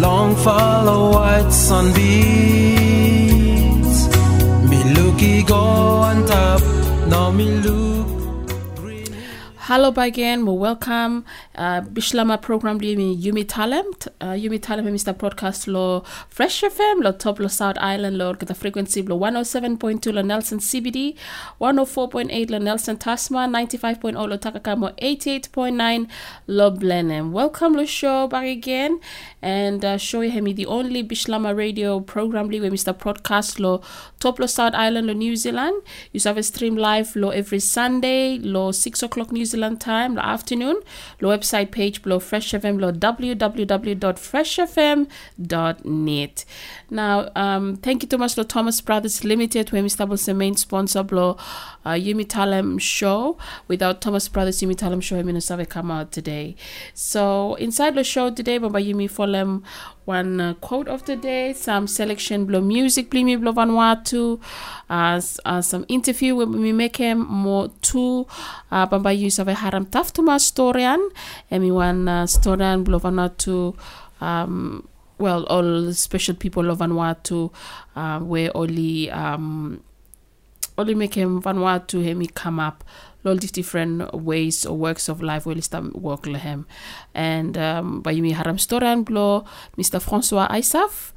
Long follow white sunbeams. Me looky go on top. Now me look. Hello back again, well, welcome. Uh, Bishlama program mi Yumi Talem. Uh, Yumi Talem Mr. Broadcast lo Fresh FM lo top lo South Island lo the frequency lo 107.2 lo Nelson CBD, 104.8 lo Nelson Tasman, 95.0 lo Takakamo, 88.9 lo Blenheim. Welcome lo show back again and uh, show you him the only Bishlama radio program where Mr. Broadcast lo top lo South Island lo New Zealand. You have a stream live lo every Sunday lo 6 o'clock New Zealand time lo afternoon The website page below Fresh FM lo www.freshfm.net. Now, um, thank you so much to Thomas Brothers Limited, Mr. was the main sponsor below uh, Yumi Talem show. Without Thomas Brothers Yumi Talem show, I'm going to come out today. So inside the show today, Baba Yumi Folem one uh, quote of the day, some selection below music, blimi below Vanuatu, uh, uh, some interview with me make him more two, uh, Baba use of a haram taftuma storian, and one uh, storian below Vanuatu, um, well, all special people of Vanuatu, uh, where only, um, only make him Vanuatu, him come up all these different ways or works of life where listam work lehem and um, by Yumi Haram Storan Blo Mr. Francois Isaf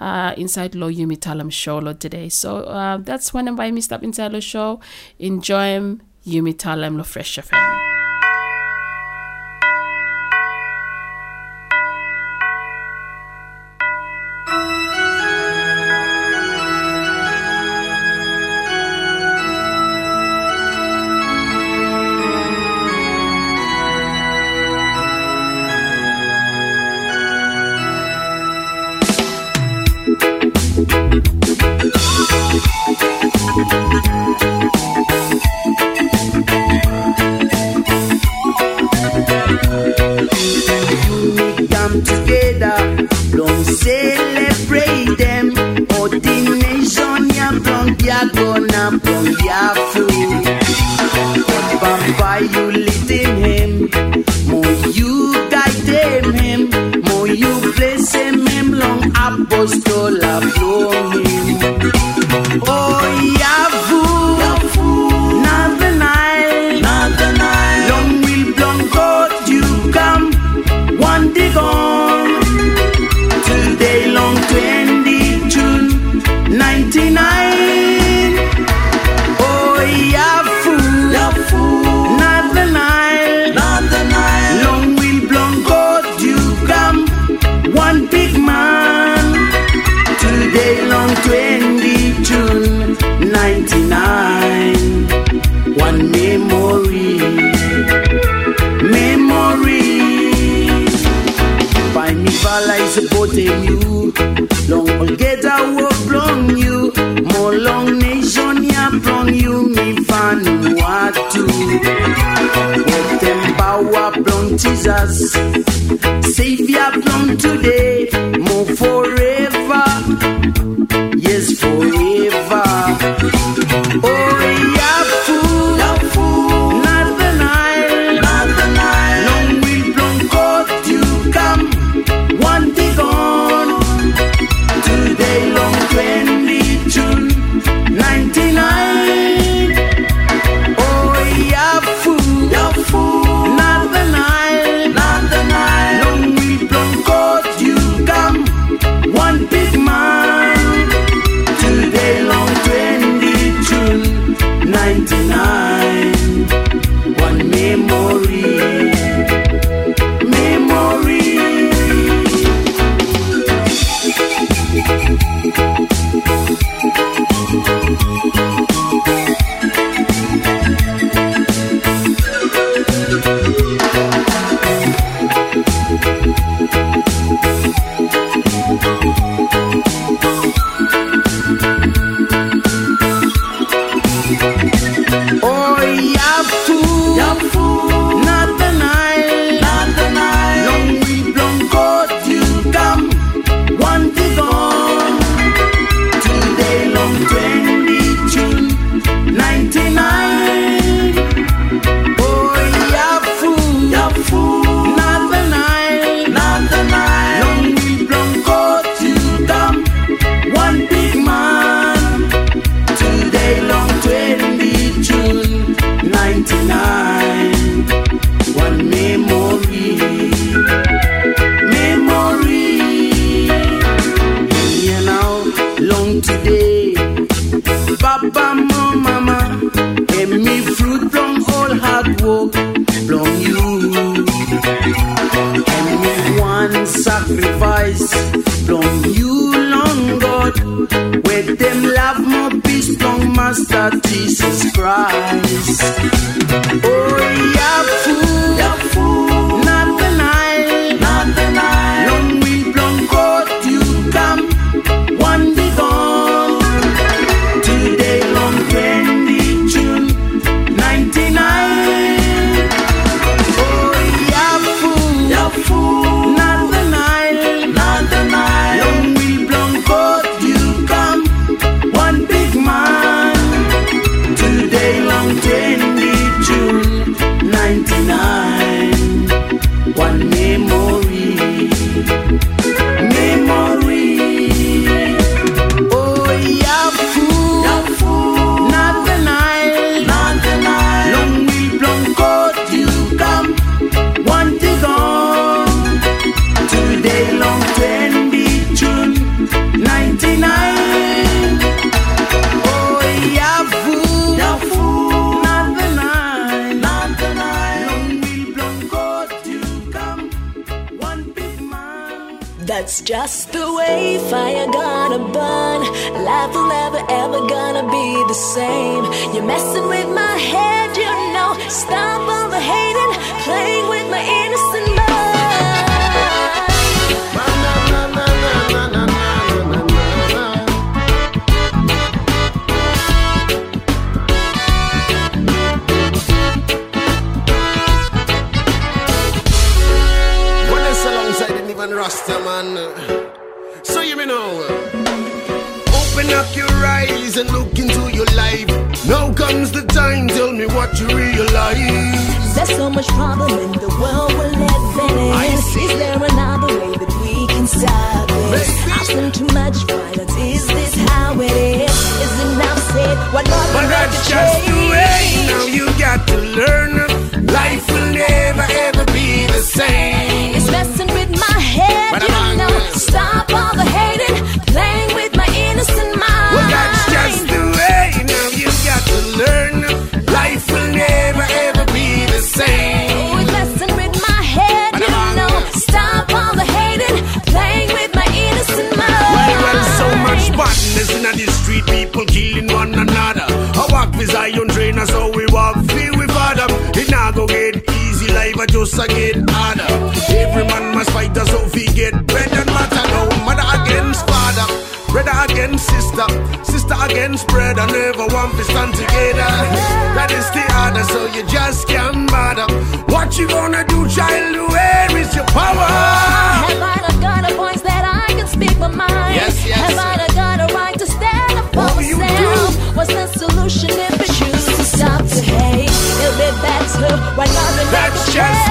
uh, inside Lo Yumi Talem show lo today so uh, that's when I'm by Mr. Inside Lo show enjoy him Yumi Talem Lo Fresh FM Jesus Savior from today an Rasta man. So you may know. Open up your eyes and look into your life. Now comes the time, tell me what you realize. There's so much problem in the world we're living in. I see. Is there another way that we can stop this? I've seen too much violence. Is this how it is? Is enough said? What more But that's just the way. change? Now you got to learn. Life will never ever be the same. It's messing with head, But you I'm know. Stop all the hating, playing with my innocent mind. Well, that's just the way. Now you got to learn. Life will never ever be the same. Messing with my head, But you I'm know. Stop all the hating, playing with my innocent mind. Well, well, so much badness in the street, people killing one another. I walk with Zion trainer, so we walk free life I just a get harder. Every man must fight us, so we get better, matter no mother against father. Brother against sister, sister against brother, never one to stand together. That is the order, so you just can't bother. What you gonna do, child? Where is your power? Have I got a voice that I can speak my mind? Yes, yes. Have I got a right to stand up for myself? What's the solution if we choose to stop the hate? It'll be better when That's just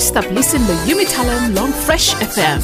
stop listening to Yumi Talem Long Fresh FM.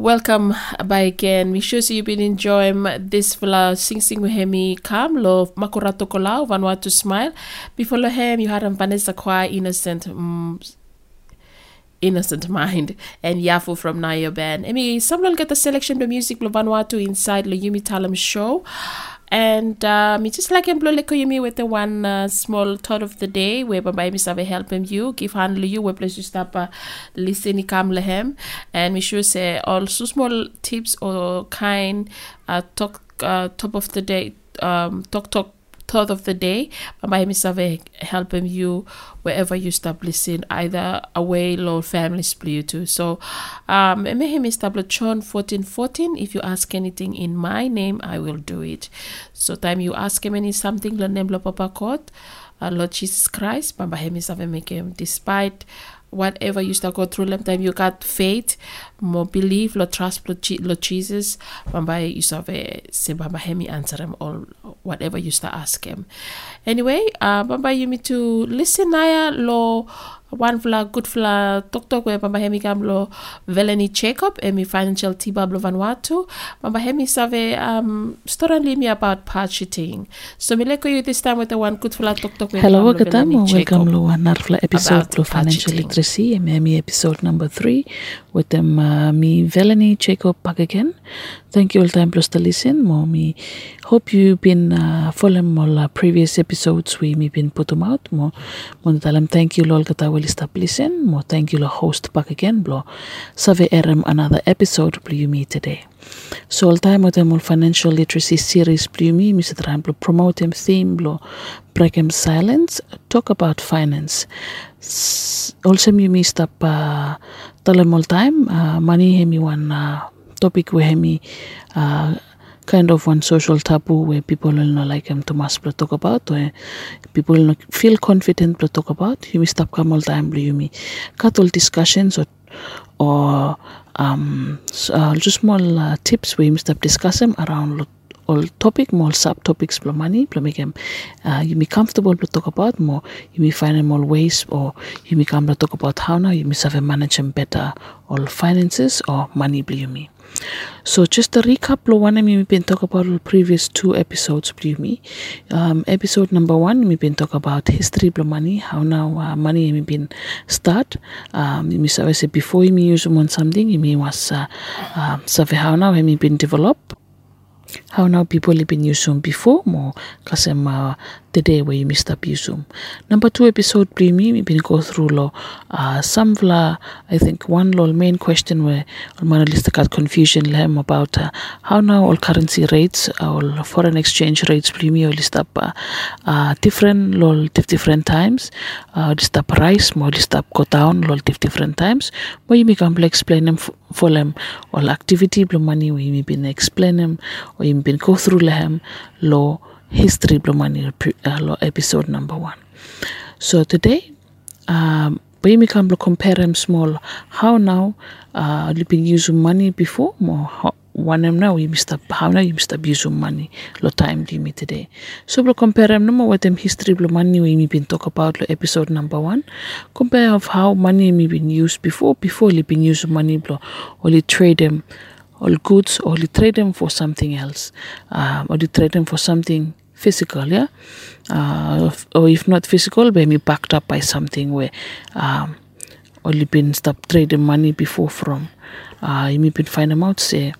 Welcome back again. We sure see you've been enjoying this vla Sing Sing with Hemi Kam lo Makurato Kolau Vanuatu Smile. Before Lohem, you had Vanessa Kwa Innocent mm, Innocent Mind and Yafu from Naya Band. I mean, someone get the selection of music lo Vanuatu inside the Yumi Talem show. And um, it's just like Emplo Lekoyumi with the one uh, small thought of the day where Baba Misave helping you, give hand you where place you stop uh, listening come lehem. And we should say also small tips or kind uh, talk uh, top of the day um, talk talk thought of the day Baba Misave helping you wherever you stop listening either away or family split too. So um Mehem establish John 14 14 if you ask anything in my name I will do it. So time you ask him any something the name lo Papa God Lord Jesus Christ Baba Hemis have make him despite whatever you start go through them time you got faith more belief lo trust lo, Je- lo jesus. Bamba you save se bamba hemi answer them all whatever you start ask him anyway uh bamba you need to listen naya lo one fla good fla tok tok we bamba hemi kam lo veleni check up emi financial tiba blo Vanuatu bamba hemi save um story me about budgeting so me leko you this time with the one good fla tok tok we Hello, lo welcome. veleni check Welcome up. to another episode about of Financial. Literacy. MME episode number three with them uh, me Velani Jacob back again. Thank you all time plus to listen. Mo me hope you've been uh, following all uh, previous episodes we me been put them out. Mo mo talam thank you lol will stop listen. Mo thank you host back again. Blo save RM another episode blo you me today. So all time with them financial literacy series blo me Mr. Tram blo promote them theme blo break them silence talk about finance. Also me me stop uh, talam all time uh, money hemi one uh, topic we hemi uh, kind of one social taboo where people will not like him to must talk about where people will not feel confident to talk about you stop come all time you me. Cut all discussions or or um, s- uh, just small uh, tips must stop discuss them around all topic more subtopics for money to make them uh, you be comfortable to talk about more you may find more ways or you may come to talk about how now you must have a manage them better all finances or money blue me so just a recap lo one we've been talk about the previous two episodes blue me. Um, episode number one we've been talk about history of money how now uh, money we been start. Um, may say before may use them on something may was uh, uh, sabe how now we been developed how now people have been using before mo kasi ma day where you missed up usum. Number two episode premi we been go through lo uh, some vla I think one lo main question where man list got confusion lehem about uh, how now all currency rates all foreign exchange rates premi or list up uh, uh, different lol different times. Uh, list up rise mo list up go down lol different times. Mo you can explain them for them. All activity blo money we you been explain them. Or you been go through lehem lo history blo money lo episode number one. So today um, we come to compare them small. How now uh, you been using money before? More how, one them now you must up how now you up using money lo time limit today? So we compare them no more with them history blo money we been talk about lo episode number one. Compare of how money we been used before before you been using money blo or you trade them all goods or you trade them for something else. Um, or you trade them for something physical yeah? Uh, or if not physical maybe backed up by something where um, you been stop trading money before from uh, you may been find them out say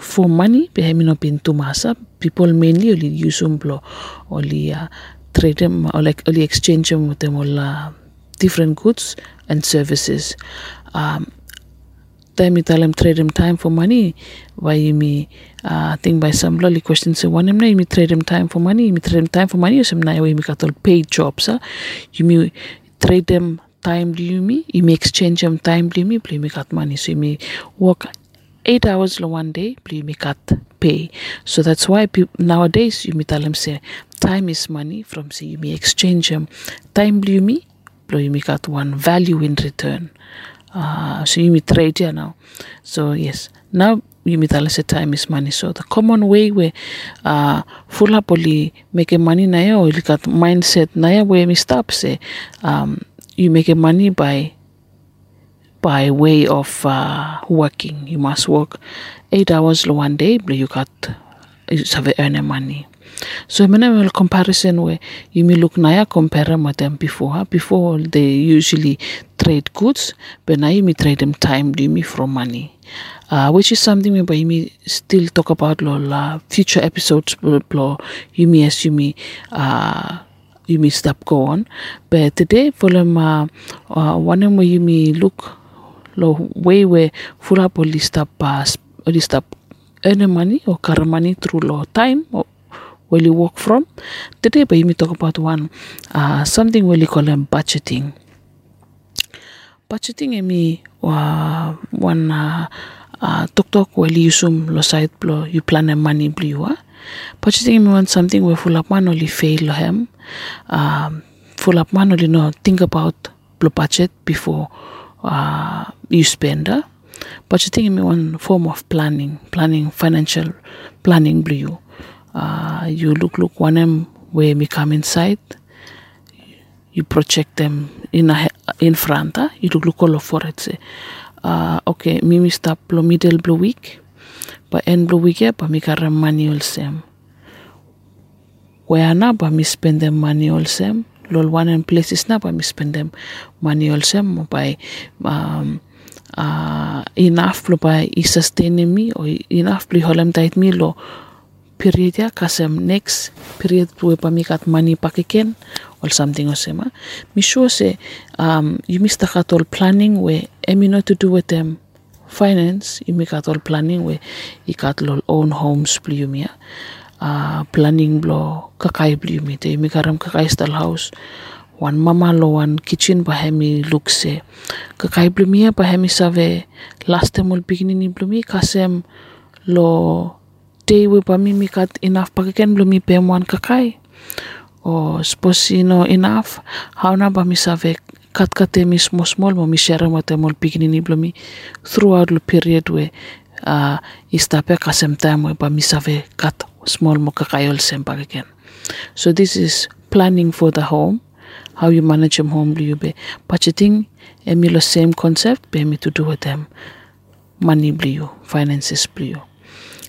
for money behemi no been tumasa people mainly only use them only uh, trade them or like only exchange them with them all uh, different goods and services. Um, time you tell them trade them time for money why you me uh, think by some lolly question say one na me trade them time for money me trade them time for money some na got all paid jobs you me trade them time you me you me exchange them time you me play me got money. So you me work eight hours one day me got pay. So that's why people nowadays you me tell them say time is money from say you me exchange them time play me got one value in return. Uh, so you me trade here now. So yes, now you me tell us the time is money. So the common way where uh, full up only make money na ya or you got mindset ya where me stop say um, you make money by by way of uh, working. You must work eight hours one day, but you got you have earn money. So when I will comparison where you may look now compare with them before. Before they usually trade goods, but now you may trade them time, you me from money. Uh, which is something we you may still talk about lo la future episodes blo you may as you may uh you may stop go on. But today for them uh, uh one where you may look lo way where full up only stop uh, sp- only stop earning money or car money through lo time or where you work from. Today, but you may talk about one uh, something where you call them budgeting. Budgeting emi uh, one uh, uh, tok tok where you sum lo side blo you plan a money blue. Uh. Budgeting emi one something where full up man only fail lo hem. Um, full up man only no think about blo budget before uh, you spend. Uh. Budgeting is one form of planning, planning financial planning you. Uh, you look look one em where me come inside. You project them in a, in front. Uh. You look look all for it. Say, uh, okay, me stop blo middle blue week. Pa end blue week pa mi karam manual sem. Where na pa mi spend them manual sem. Lol one and places na pa mi spend them manual sem by um, uh, enough lo by i sustain me or enough lo holem tait mi lo period ya kasem next period plu pa mi kat money pakiken or something sema mi sure se um, you miss the all planning where emi not to do with them. Finance you make all planning where you got lol own homes plu mi ya uh, planning blo kakai bli mi te mi karam kakai style house. Wan mama lo wan kitchen pa hemi look se kakai bli mi pa hemi save last time ul bikini ni bli mi kasem lo day we pa mi mi kat enough pa ken bli mi pem wan kakai. O suppose you know enough how na ba mi save kat kate mi small mo mi share mo te mol bikini ni bli mi throughout the period we uh, istape kasem time we pa mi save kat small mo kakayol sem again. So this is planning for the home, how you manage your home you be budgeting emilo same concept be me to do with them money blue finances blue.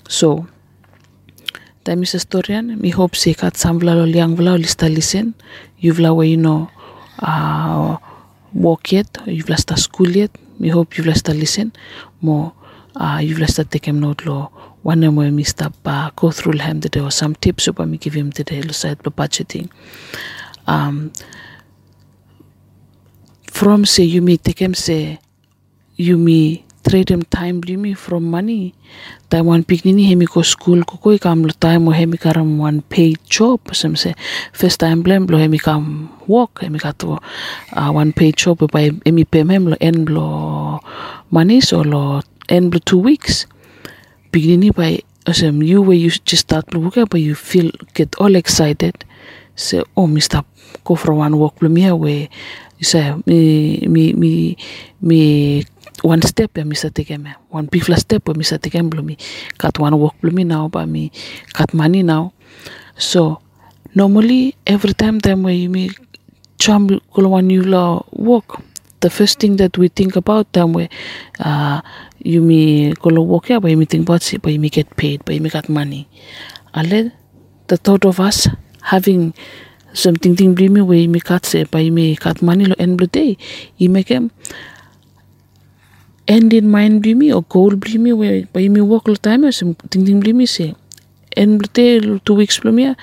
So time is historian mi hope se kat samvla lo liang vla lista listen you vla we you know uh, work yet you vla sta school yet we hope you vla sta listen more uh, you vla sta take him note lo one mo mi stop uh, go through him today or some tips upa me give him today side budgeting um from say you me take him say you me trade him time bli from money. Time one pick nini hemi ko school ko koi kam lo time mo hemi karam one paid job some say first time blem lo hemi kam work hemi kato uh, one paid job by hemi pem hem lo en lo money so lo en lo two weeks. Beginning by asem you where you just start lo working but you feel get all excited. Say oh me stop go for one walk blum here you say me me me me one step ya misa take me one big step ya misa take blum me. Cut one work blum me now but me cut money now. So normally every time time you me chum one you law work the first thing that we think about time where uh, you me kalau work ya by me think about it but you me get paid but you me got money. Ale the thought of us having something thing bring me way me cut say by me cut money lo end day you make him end in mind bring me or goal bring me where by me work lo time some thing thing bring me say end day two weeks bring me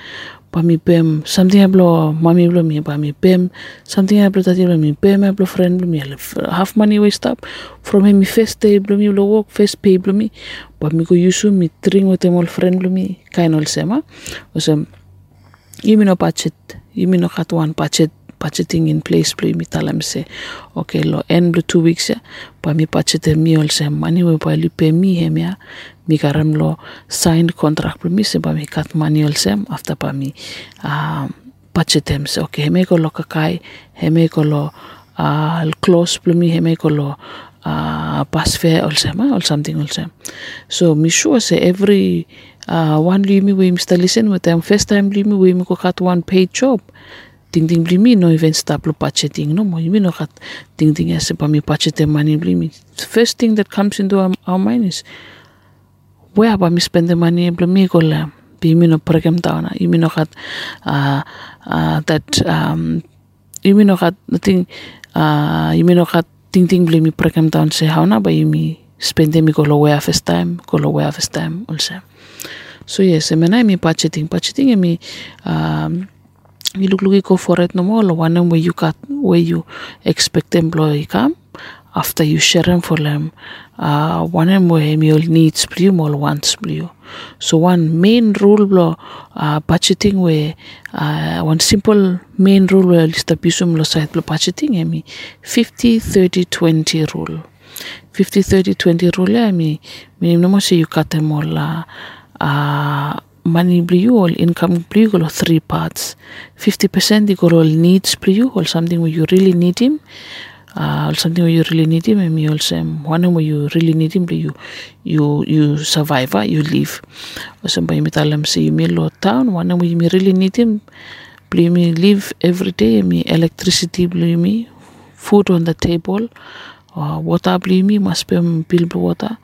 pa mi pem something hablo mami blo mi pa mi pem something hablo tati blo mi pem hablo friend blo mi half money waste up from him mi first day blo mi blo work first pay blo mi. Pa mi ko yusu mi tring with all friend blo mi kain ol sema osem yimi no budget yimi no katuan budget budgeting in place blo mi talam se. Okay lo end blo two weeks ya pa mi budget er mi ol se. Money we pa pay mi ya. Mi karam lo signed contract mi se pa mi kat money ol sem after pa mi ah, them se. Okay heme ko lo kakai heme ko lo uh, close blo mi heme ko lo ah, bus fare ol sem or something sem so mi sure se every uh, one limi we mi sta listen with them first time we mi ko kat one paid job ting blimi no even stop lo budgeting no mo yimi no kat ting ting ese pa mi budget the money blimi first thing that comes into our, our mind is where pa mi spend the money? Blimi ko la yimi no program tao na yimi no kat uh, uh, that um, yimi no kat nothing uh, yimi no kat ting ting blimi program tao se how na ba yimi spend the mi ko lo where first time ko lo where first time also so yes emena mi budgeting. Budgeting mi um, look looking go for it no more lo one where you got where you expect employee come after you share them for them. Uh, one where your needs blue more wants blue so one main rule blo uh, budgeting where uh, one simple main rule where lista pisum lo side blo budgeting emi 50 30 20 rule. 50 30 20 rule emi minimum say you cut them all uh, uh, money blue or income you got three parts. 50% you got all needs blue or something where you really need him. Uh, something where you really need him and me also one where you really need him you you you survive uh, you live. Tell them say you me low town one where you really need him. Blue me live every day me electricity blue me food on the table uh, water blue me must be bill water.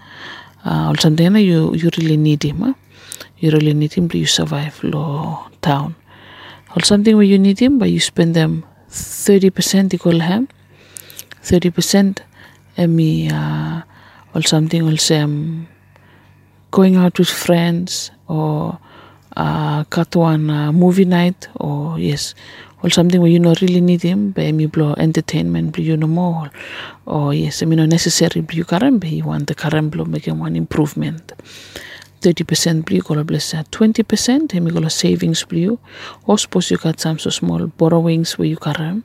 Uh, or something you you really need him uh. You really need him to you survive low town. Or something where you need him but you spend them 30% equal him 30% me uh, or something will say um, going out with friends or uh, cut one uh, movie night or yes. Or something where you not really need him but me blow entertainment but you know more. Or yes I mean not necessary but you current but you want the current blow making one improvement 30% blue color bless 20% hemi color savings blue. Or suppose you got some so small borrowings where you current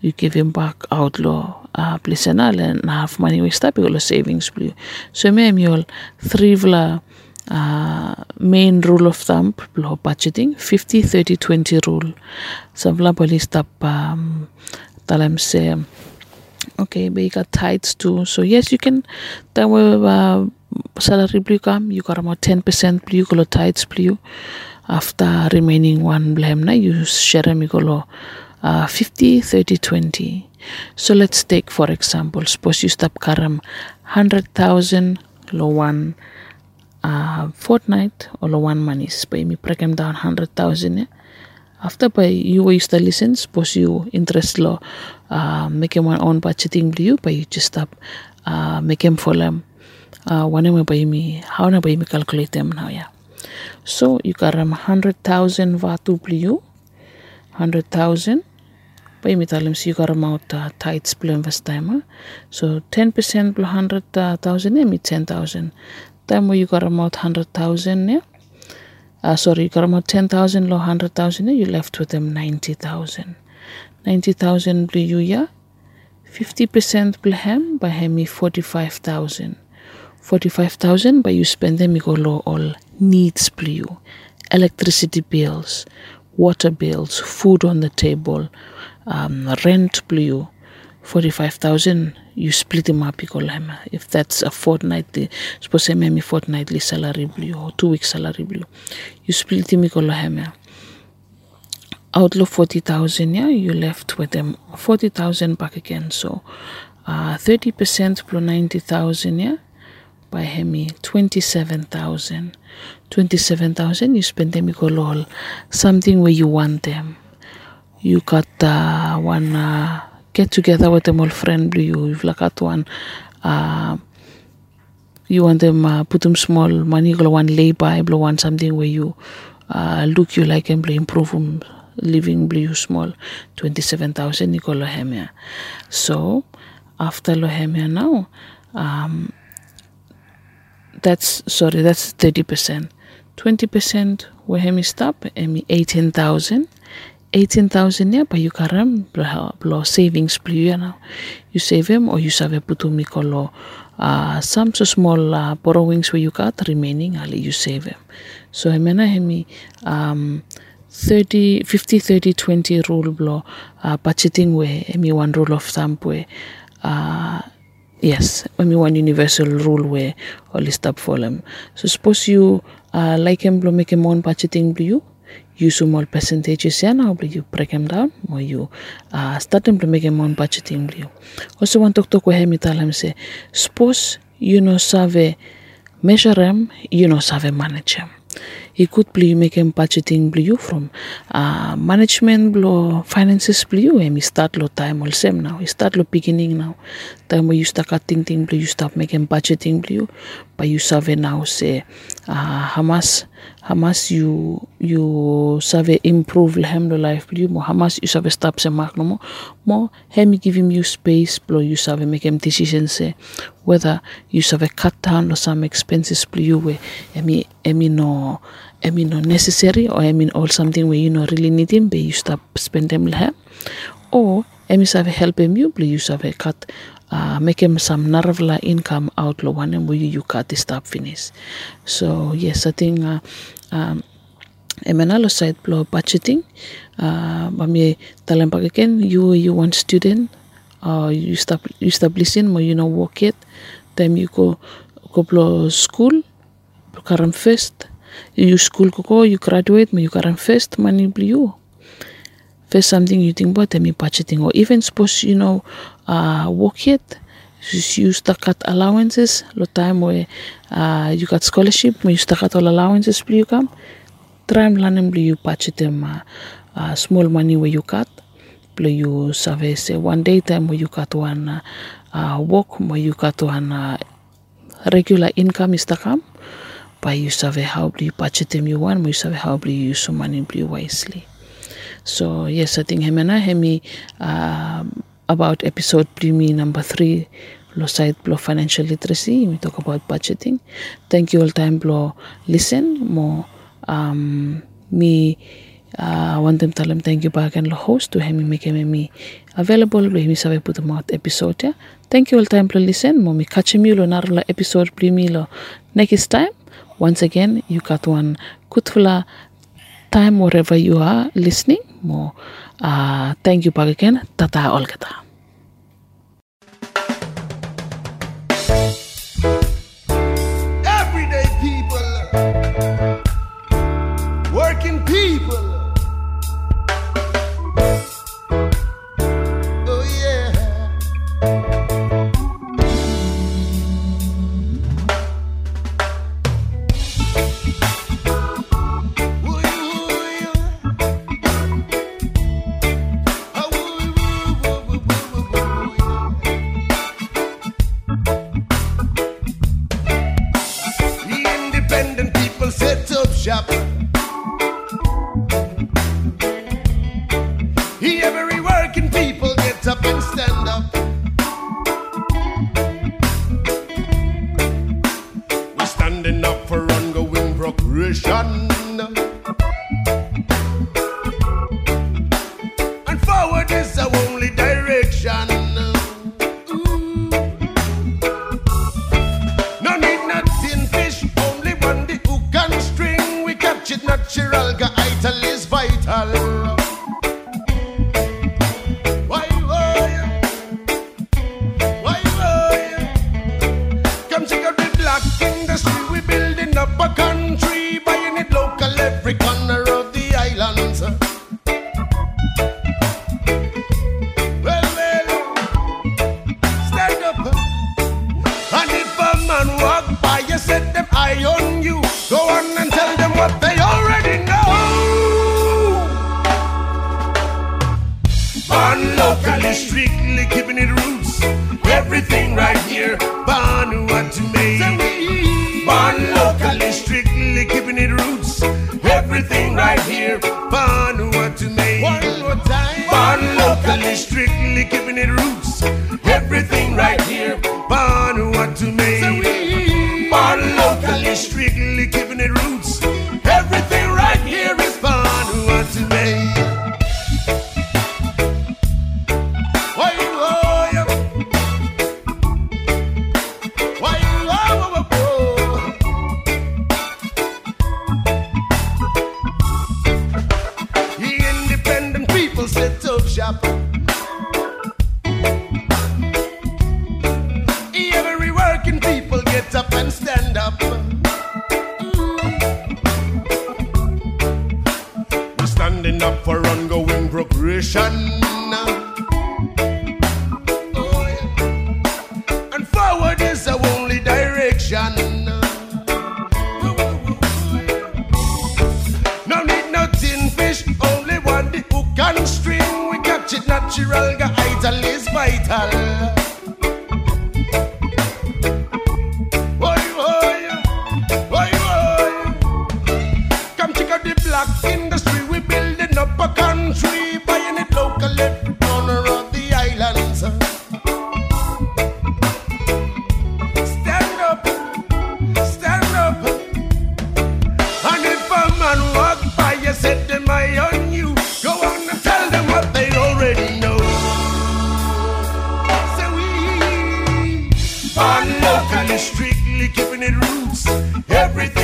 you give him back outlaw uh, plesenal and half money we stop you savings blue. So me am three vla uh, main rule of thumb blow budgeting 50 30 20 rule. So vla bali stop um, talam say okay but got tithes too. So yes you can that will uh, salary blue come you got about 10% blue color tithes blue. After remaining one blame na you share me color uh, 50 30 20 so let's take for example suppose you stop karam 100000 lo one uh, fortnight or lo one money. By me break them down 100000 yeah? after by you will to listen suppose you interest lo uh, make him one own budgeting blue but you just stop uh, make him for them uh, one by me how na by calculate them now yeah. So you karam 100000 vatu blue 100000 by me tell you got amount uh, tithes blue invest time so 10% blue 100000 yeah me 10000 time where you got amount 100000 yeah. Uh, sorry you got about 10,000 low 100,000 you left with them 90,000 90,000 blue you yeah. 50% blue hem by hemi 45,000 45,000 by you spend them you go low all needs blue electricity bills water bills food on the table um, rent blue 45,000 you split them up him if that's a fortnightly suppose him hemi fortnightly salary blue or two week salary blue you split them him outlaw 40,000 yeah you left with them 40,000 back again. So uh, 30% plus 90,000 yeah by hemi 27,000 27,000 you spend them equal all something where you want them. You got uh, one uh, get together with them all friendly you. You've like got one uh, you want them uh, put them small money go one lay by blow one something where you uh, look you like and improve them living blue small. 27,000 you go lohemia. So after lohemia now um, that's sorry that's 30% 20% where hemi stop hemi 18,000 18,000 yeah, but you karam blo savings now. You save them or you save putumi kolo uh, some so small uh, borrowings where you got remaining ali you save them. So hemena hemi um 30 50 30 20 rule blo uh, budgeting where hemi one rule of thumb where uh, yes hemi one universal rule where all up for them. So suppose you uh, like him blo make him one budgeting blue you. Small percentages yeah now you break them down or you uh, start them to make them on budgeting blue also want to talk with him tell him say suppose you know save measure them you know save manage them play make him budgeting blue from uh, management blue finances and he start lo time all same now. Start lo beginning now. Time you start cutting thing blue you start making budgeting blue but you save now say uh, how much you you save improve hem lo life blue mo much you save stop se mark no mo give him you space blue you save make him decisions say whether you save a cut down or some expenses blue way I mean I no I mean not necessary or I mean all something where you not really need him but you stop spend them lah or I mean have help him you blue you save cut uh, make him some narvla income out lo one mo you you cut the stop finish. So yes i think uh, um, Emena lo side blow budgeting. Uh, mami talang pagaken you you one student uh, you stop you establishing but you know work it time you go go blow school karam first you school ko ko you graduate you karam first money you first something you think about them budgeting. Or even suppose you know uh, work it you start cut allowances lo time where uh, you got scholarship you start cut all allowances you come. Try and learn you budget them uh, uh, small money where you cut play you save say one day time where you cut one uh, uh, work where you cut one uh, regular income is come by you save how you save you use some money wisely. So yes I think hemena hemi um, about episode primi number three lo side blow financial literacy we talk about budgeting. Thank you all time blow. Listen mo um, me uh, want them tell them thank you back and lo host to hemi make me available lo hemi sabe put out episode ya thank you all time blow. Listen mo mi catch me lo narola episode primi lo. Next time once again you got one. Kutfula time wherever you are listening mo uh, thank you back again. Tata all strictly keeping it roots. Everything right here, born what to make. Born locally, strictly keeping strictly keeping it roots. Everything.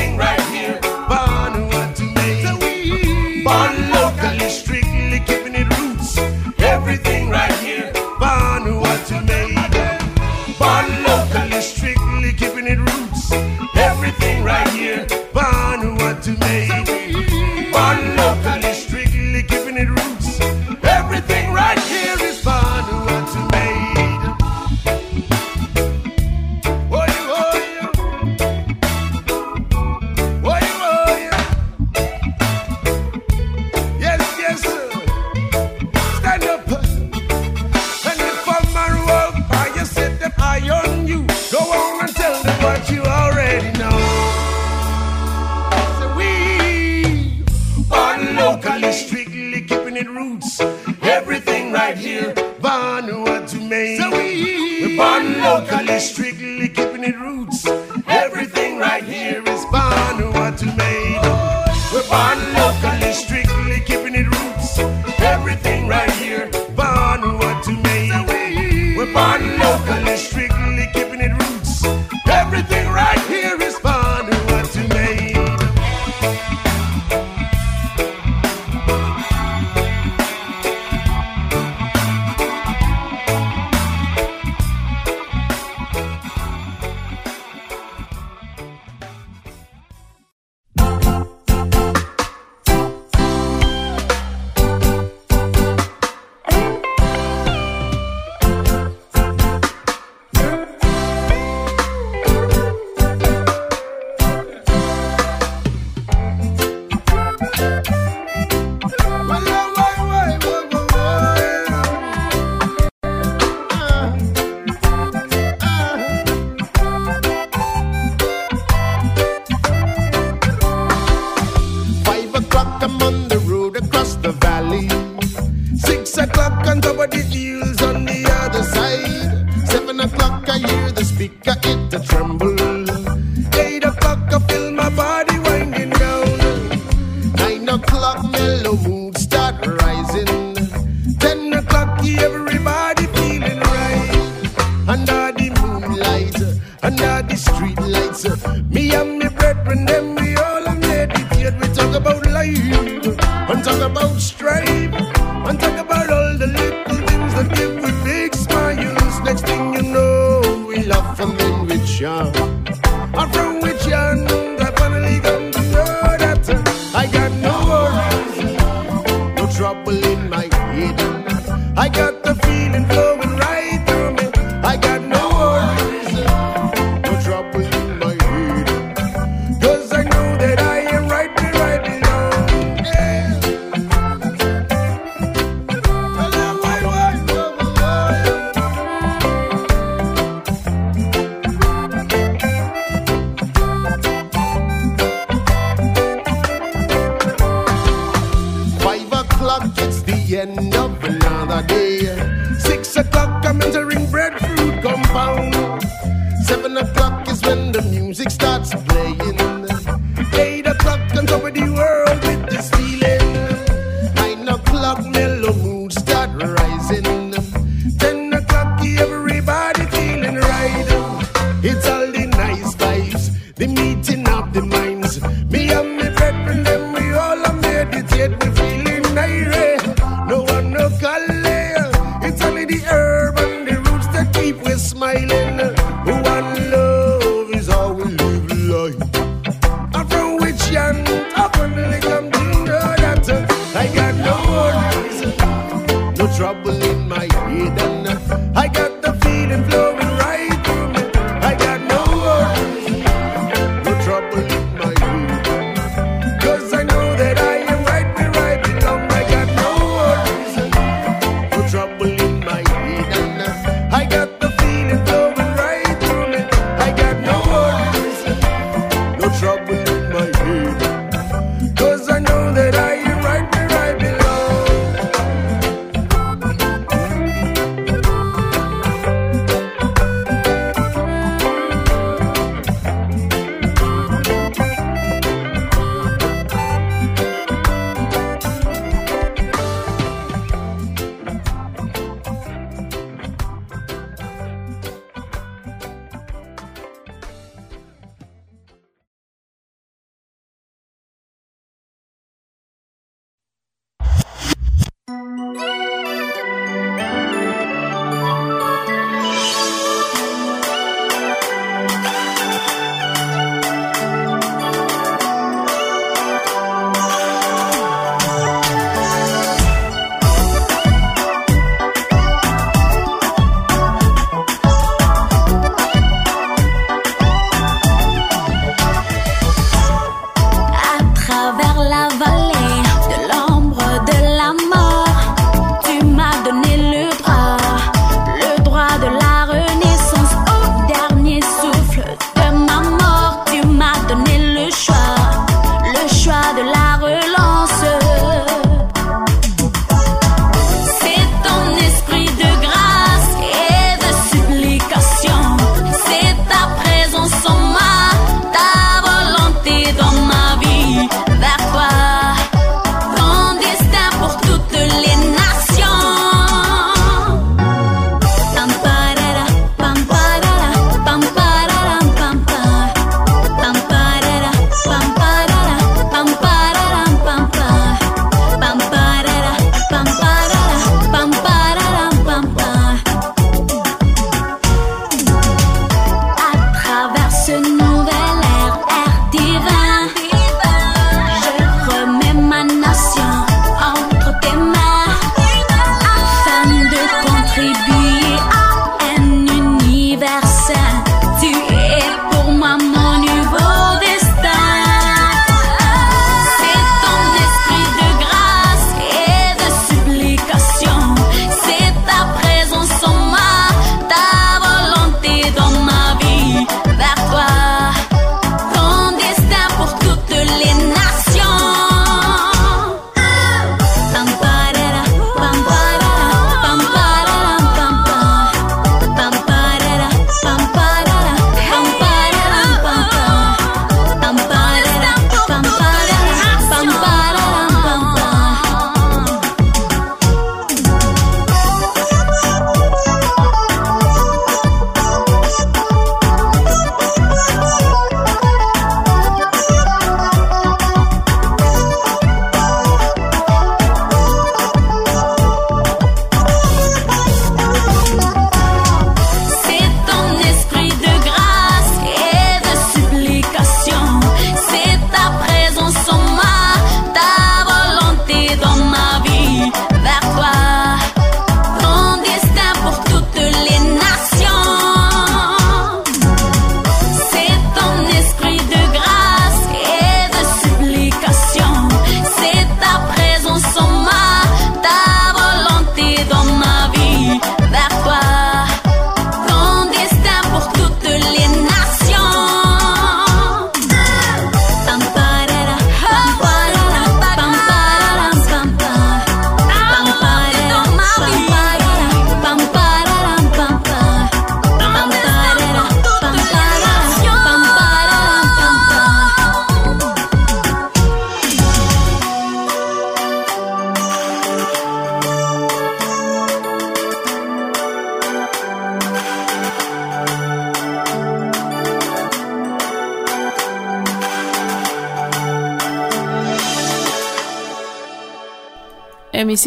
It's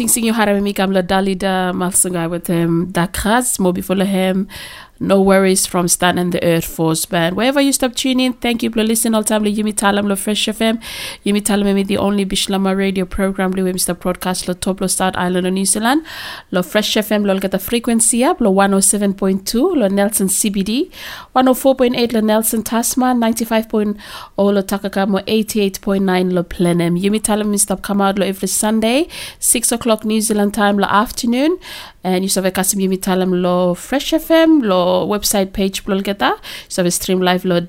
sing sing yo harame mi kam la dalida malsungai with him dakras mobi follow him. no worries from Stan and the Earth Force Band. Wherever you stop tuning, thank you for listening all time. Yumi Talem Fresh FM. Yumi Talem the only Bislama radio program lo Mr. broadcast lo top lo South Island of New Zealand. Lo Fresh FM lo the frequency up lo 107.2 lo Nelson CBD. 104.8 lo Nelson Tasman. 95.0 lo Takakamo. 88.9 lo Blenheim. Yumi Talem Mr. come out lo every Sunday. 6 o'clock New Zealand time lo afternoon. And you have kasim Yumi Talem lo Fresh FM lo website page blol geta so we stream live lo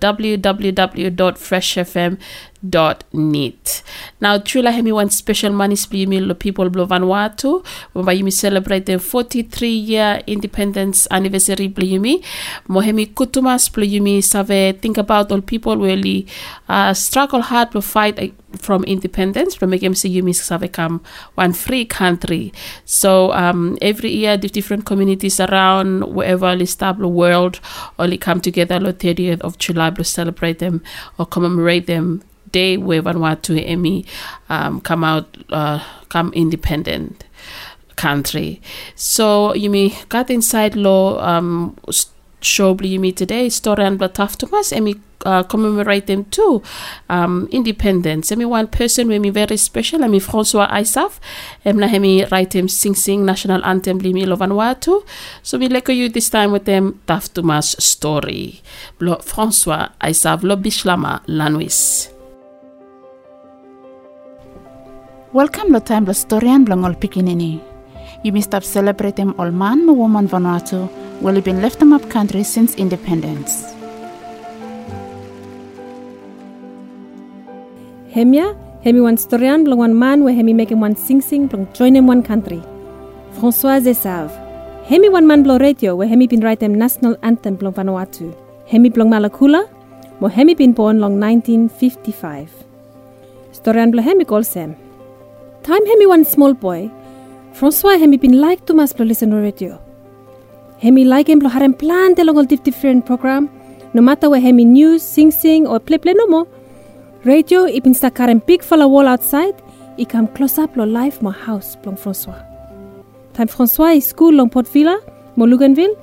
www.freshfm.net now chula hemi one special money split lo people blo Vanuatu wamba yumi celebrate the 43 year independence anniversary yumi mohemi kutumas yumi save think about all people really uh, struggle hard to fight from independence from make MC Yumi have become one free country. So um, every year the different communities around wherever the world only come together on the 30th of July to celebrate them or commemorate them day where Vanuatu Emi um, come out uh, come independent country. So you may got inside law um show you me today story and us and we uh, commemorate them too. Um, independence. And one person with me very special. And me François Ayssav and na me write him sing sing national anthem limi lo Vanuatu so we like you this time with them us story. Lo François Ayssav lo bislama lanwis Welcome lo time lo storian blongol pikinini. You must stop celebrating all man, woman Vanuatu will have been left them up country since independence. Hemia, hemi one storian blong one man where hemi making one sing sing blong join him one country. François Ayssav. Hemi one man blow radio where hemi been write them national anthem blong Vanuatu. Hemi blong Malakula, mo hemi been born long 1955. Storian blong hemi call Sam. Time hemi one small boy, François hemi been like to mas listen radio. Hemi like him harem plan de long different program, no matter where hemi news, sing sing or play play no more. Radio ipin karen big fella wall outside, i come close up lo life mo house blong François. Time François is school long Port Vila, mo Luganville,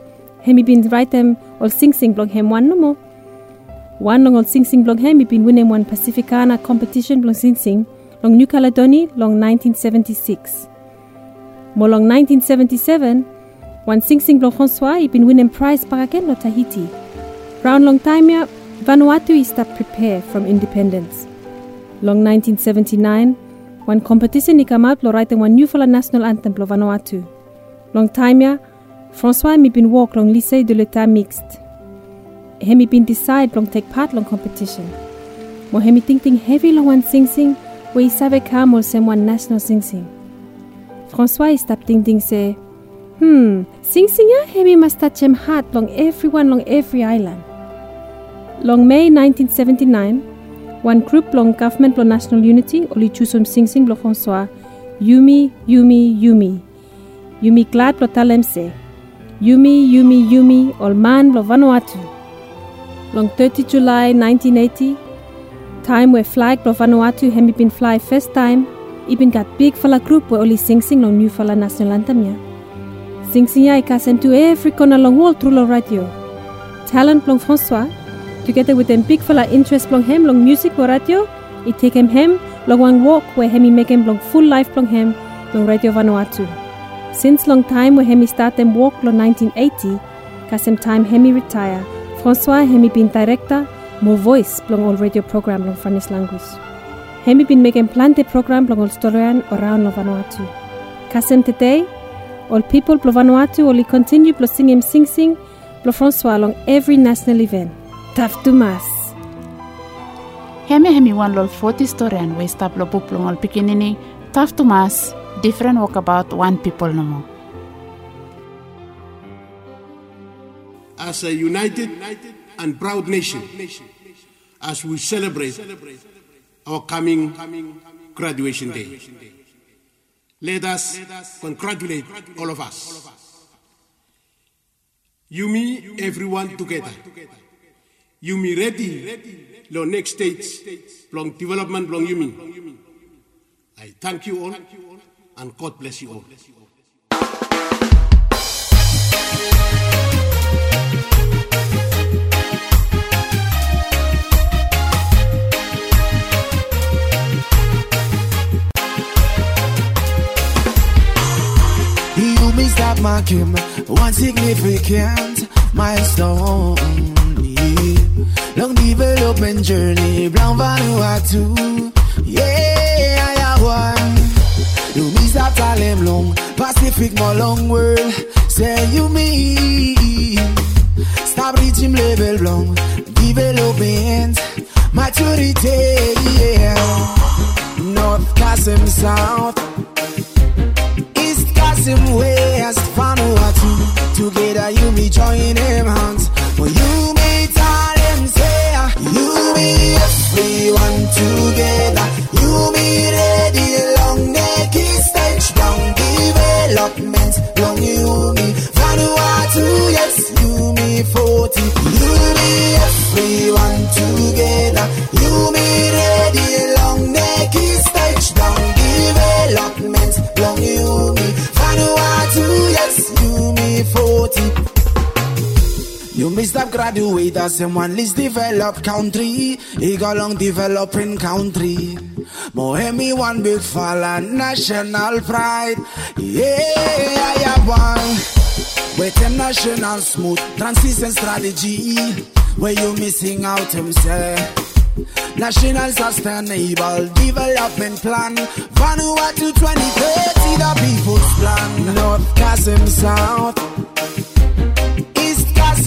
hemi been write them all sing sing blong hem one no more. One long all sing sing blong hemi been winning one Pacificana competition blong sing sing long New Caledonia long 1976. Mo long 1977, one sing sing long François i been winning prize again lo Tahiti. Round long time ya, Vanuatu is to prepare from independence. Long 1979, one competition come out lo write one new for national anthem lo Vanuatu. Long time ya, François mi been walk long lycée de l'état mixte. Hemi been decide long take part long competition. Mo hemi think think heavy long one sing sing, we i save come or national sing sing. François is stop think think say, hmm, sing sing ya hemi him heart long everyone long every island. Long May 1979, one group long government long national unity oli chusum sing sing lo François, Yumi, Yumi, Yumi. Yumi glad lo talem se. Yumi, Yumi, Yumi, ol man lo Vanuatu. Long 30 July 1980, time where flag lo Vanuatu hemi been fly first time, ibin got big fala group where only sing sing long new fala national anthem ya. Sing sing ya ikasen to every corner long wall through lo radio. Talent long François, together with them big fella interest long him long music or radio, it take him him long one walk where hemi make him long full life long him long radio Vanuatu. Since long time where hemi start them walk long 1980, kasem time hemi retire, François hemi been director, more voice long all radio program long Finnish language. Hemi been making plante program long all storian around long Vanuatu. Kasem today, all people blo Vanuatu only continue blo sing him sing sing blo François along every national event. Tough to mass. Hemi hemi one lol 40 storian we stop lo book long all pikinini, tough to mass, different walk about one people no more. as a united and proud nation as we celebrate our coming graduation day. Let us congratulate all of us. You, Yumi, everyone together. You, Yumi ready, lo next stage, long development, long Yumi. I thank you all and God bless you all. You missed that mark him, one significant milestone. Long development journey, Brown Vanuatu. Yeah, I have one. You miss that time long, Pacific, more long world. Say you mean. Stop reaching level long, development, maturity. Yeah. North Kasim South. East Kasim West Vanuatu Together you me join them hands. When you meet all them say ah. You me everyone together. You me ready long neck stage down development. Long you me Vanuatu yes you me 40 You me everyone graduate as one least developed country. He long developing country. Mohemi one big fall and national pride. Yeah, I have one. With him national smooth transition strategy. Where you missing out himself. National Sustainable Development Plan Vanuatu 2030 the people's plan North Kasim South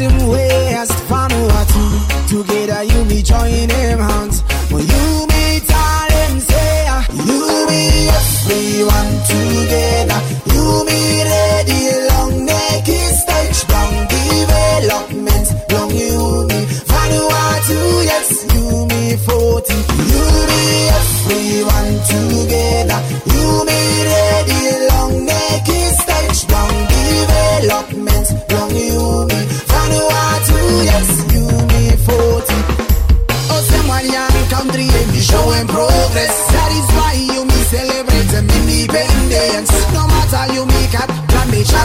East Kasim West Vanuatu Together you me join them hands. When you meet all them say You me everyone together. You me ready long neck stage down development Long you me Vanuatu yes you me 40 You me everyone together. You me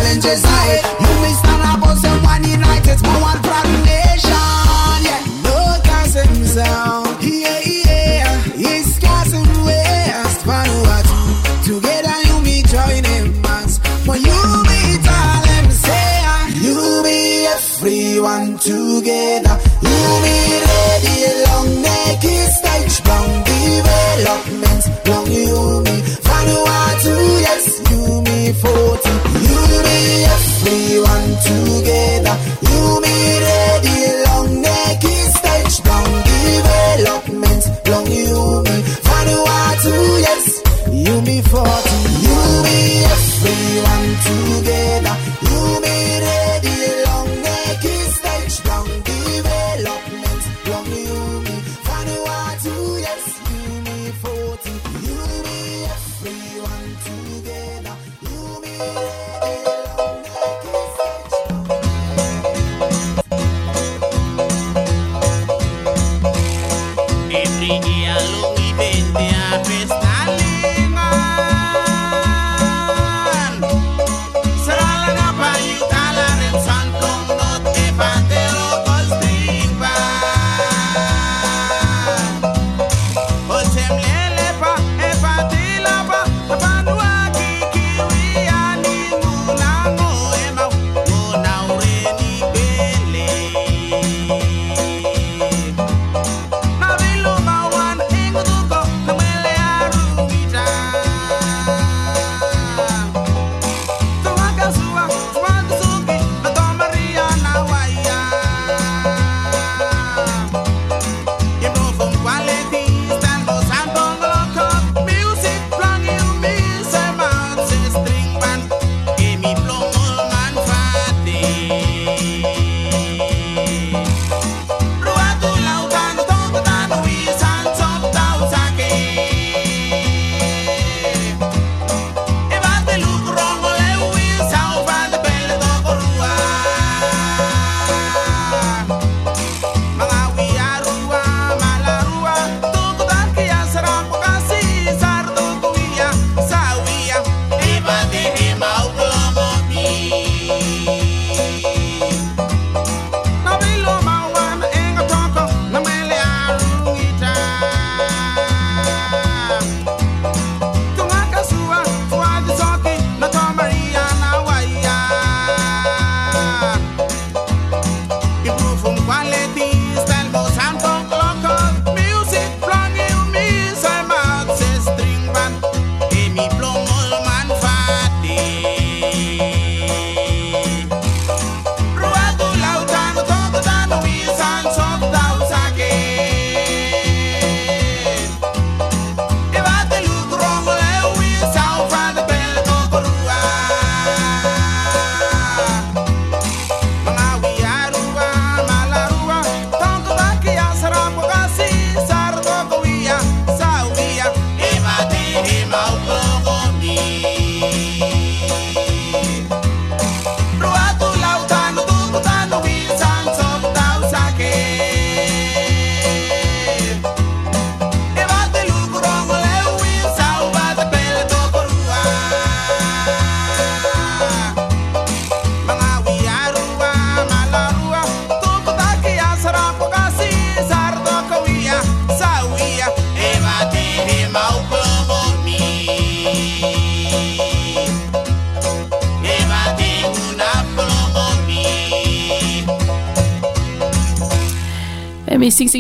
challenges ahead. You me stand up as them one united, but one proud nation. Yeah, no Kasim sound. Yeah, yeah. Together you me join them hands. When you all say, you me everyone together. You ready long neck stage long development. Long you me Vanuatu yes you me 40.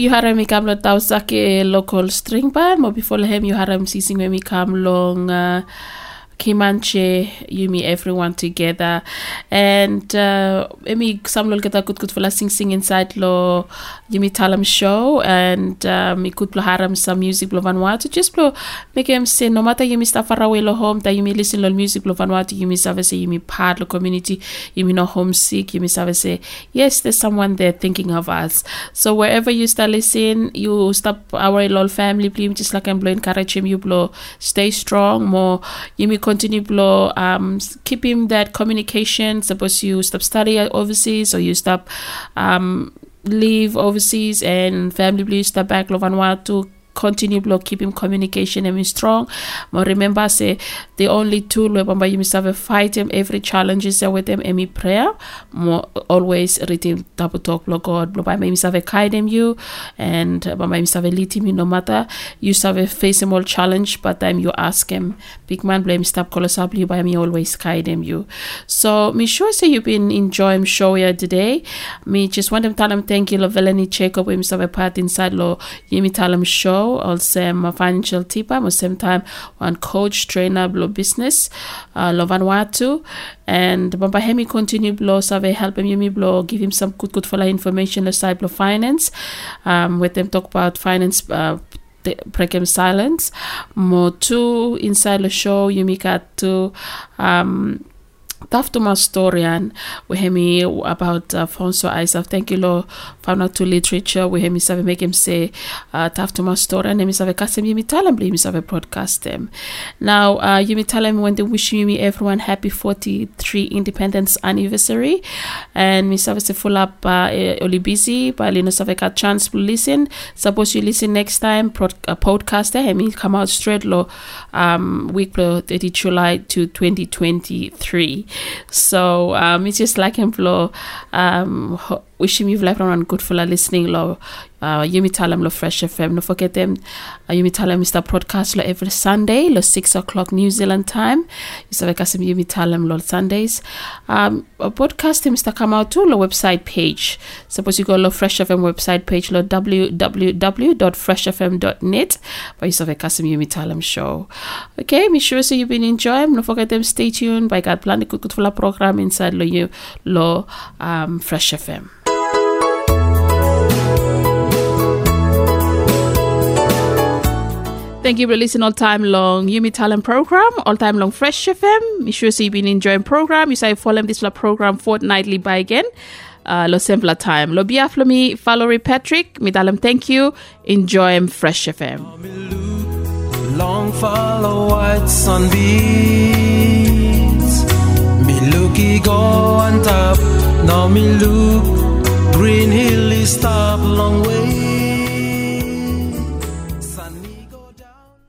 You haram mi kam lo tau sake local string band mo before lehem you haram sing sing mi kam long uh, Kimanche, Yumi, everyone together. And uh emi samlol kita Good kut fula sing sing inside lo Yumi Talem show and um ikut lo haram some music lo Vanuatu. Just lo make him say no matter Yumi sta far away lo home that Yumi listen lo music lo Vanuatu Yumi say Yumi part lo community you Yumi no homesick Yumi save say yes there's someone there thinking of us. So wherever you start listening you stop our lol family please just like I'm blowing encourage him you blow stay strong more Yumi continue blow um keep him that communication. Suppose you stop study overseas or you stop um leave overseas and family please step back lo Vanuatu continue block keep him communication and strong. But remember say the only tool bamba you must have a fight him every challenge is with them any prayer more always read him double talk block god. Block by me have a guide him you and bamba you have a lead him no matter. You have a face him all challenge but time you ask him. Big man blame stop colossal you by me always guide him you. So me sure say you've been enjoying show here today. Me just want to tell him thank you lo veleni check up we have a part inside lo yimi tell him show also my financial tipper. At the same time one coach trainer below business uh, lo Vanuatu and bamba hemi continue below survey help him yumi below give him some good good for information aside below finance. Um with them talk about finance uh, precum silence. More two inside the show yumi got to um Taftuma Storian, we hear me about uh, Fonso Isaac. Thank you, Lord, found out to literature. We me save make him say uh, Taftuma Storian. Him save kasem yumi tell him, me save broadcast them. Now, uh, yumi tell him when they wish yumi everyone happy 43 independence anniversary. And me save full up uh, only busy, but you know save a chance to listen. Suppose you listen next time, prod, uh, podcast. Eh, me come out straight lo um, week 30 July to 2023. So um, it's just like and flow. Um, ho- wishing you life around good for listening lo uh, Yumi Talem lo Fresh FM. Don't forget them. Uh, Yumi Talem is the broadcast lo every Sunday lo six o'clock New Zealand time. You sabe kasim Yumi Talem lo Sundays. Um, a podcast Mr. come out to lo website page. Suppose you go lo Fresh FM website page lo www.freshfm.net. You sabe kasim Yumi Talem show. Okay, me sure so you've been enjoying. Don't forget them. Stay tuned. By God, plan the good good full program inside lo you lo um, Fresh FM. Thank you for listening all time long Yumi Talem program, all time long Fresh FM. Make sure so you've been enjoying program. You say follow this program fortnightly by again. Uh, lo simpler time. Lo biaf lo mi Valerie Patrick. Mi dalam thank you. Enjoy Fresh FM. Long follow white sunbeams. Me looky go on top. Now me look. Green hill is stop long way.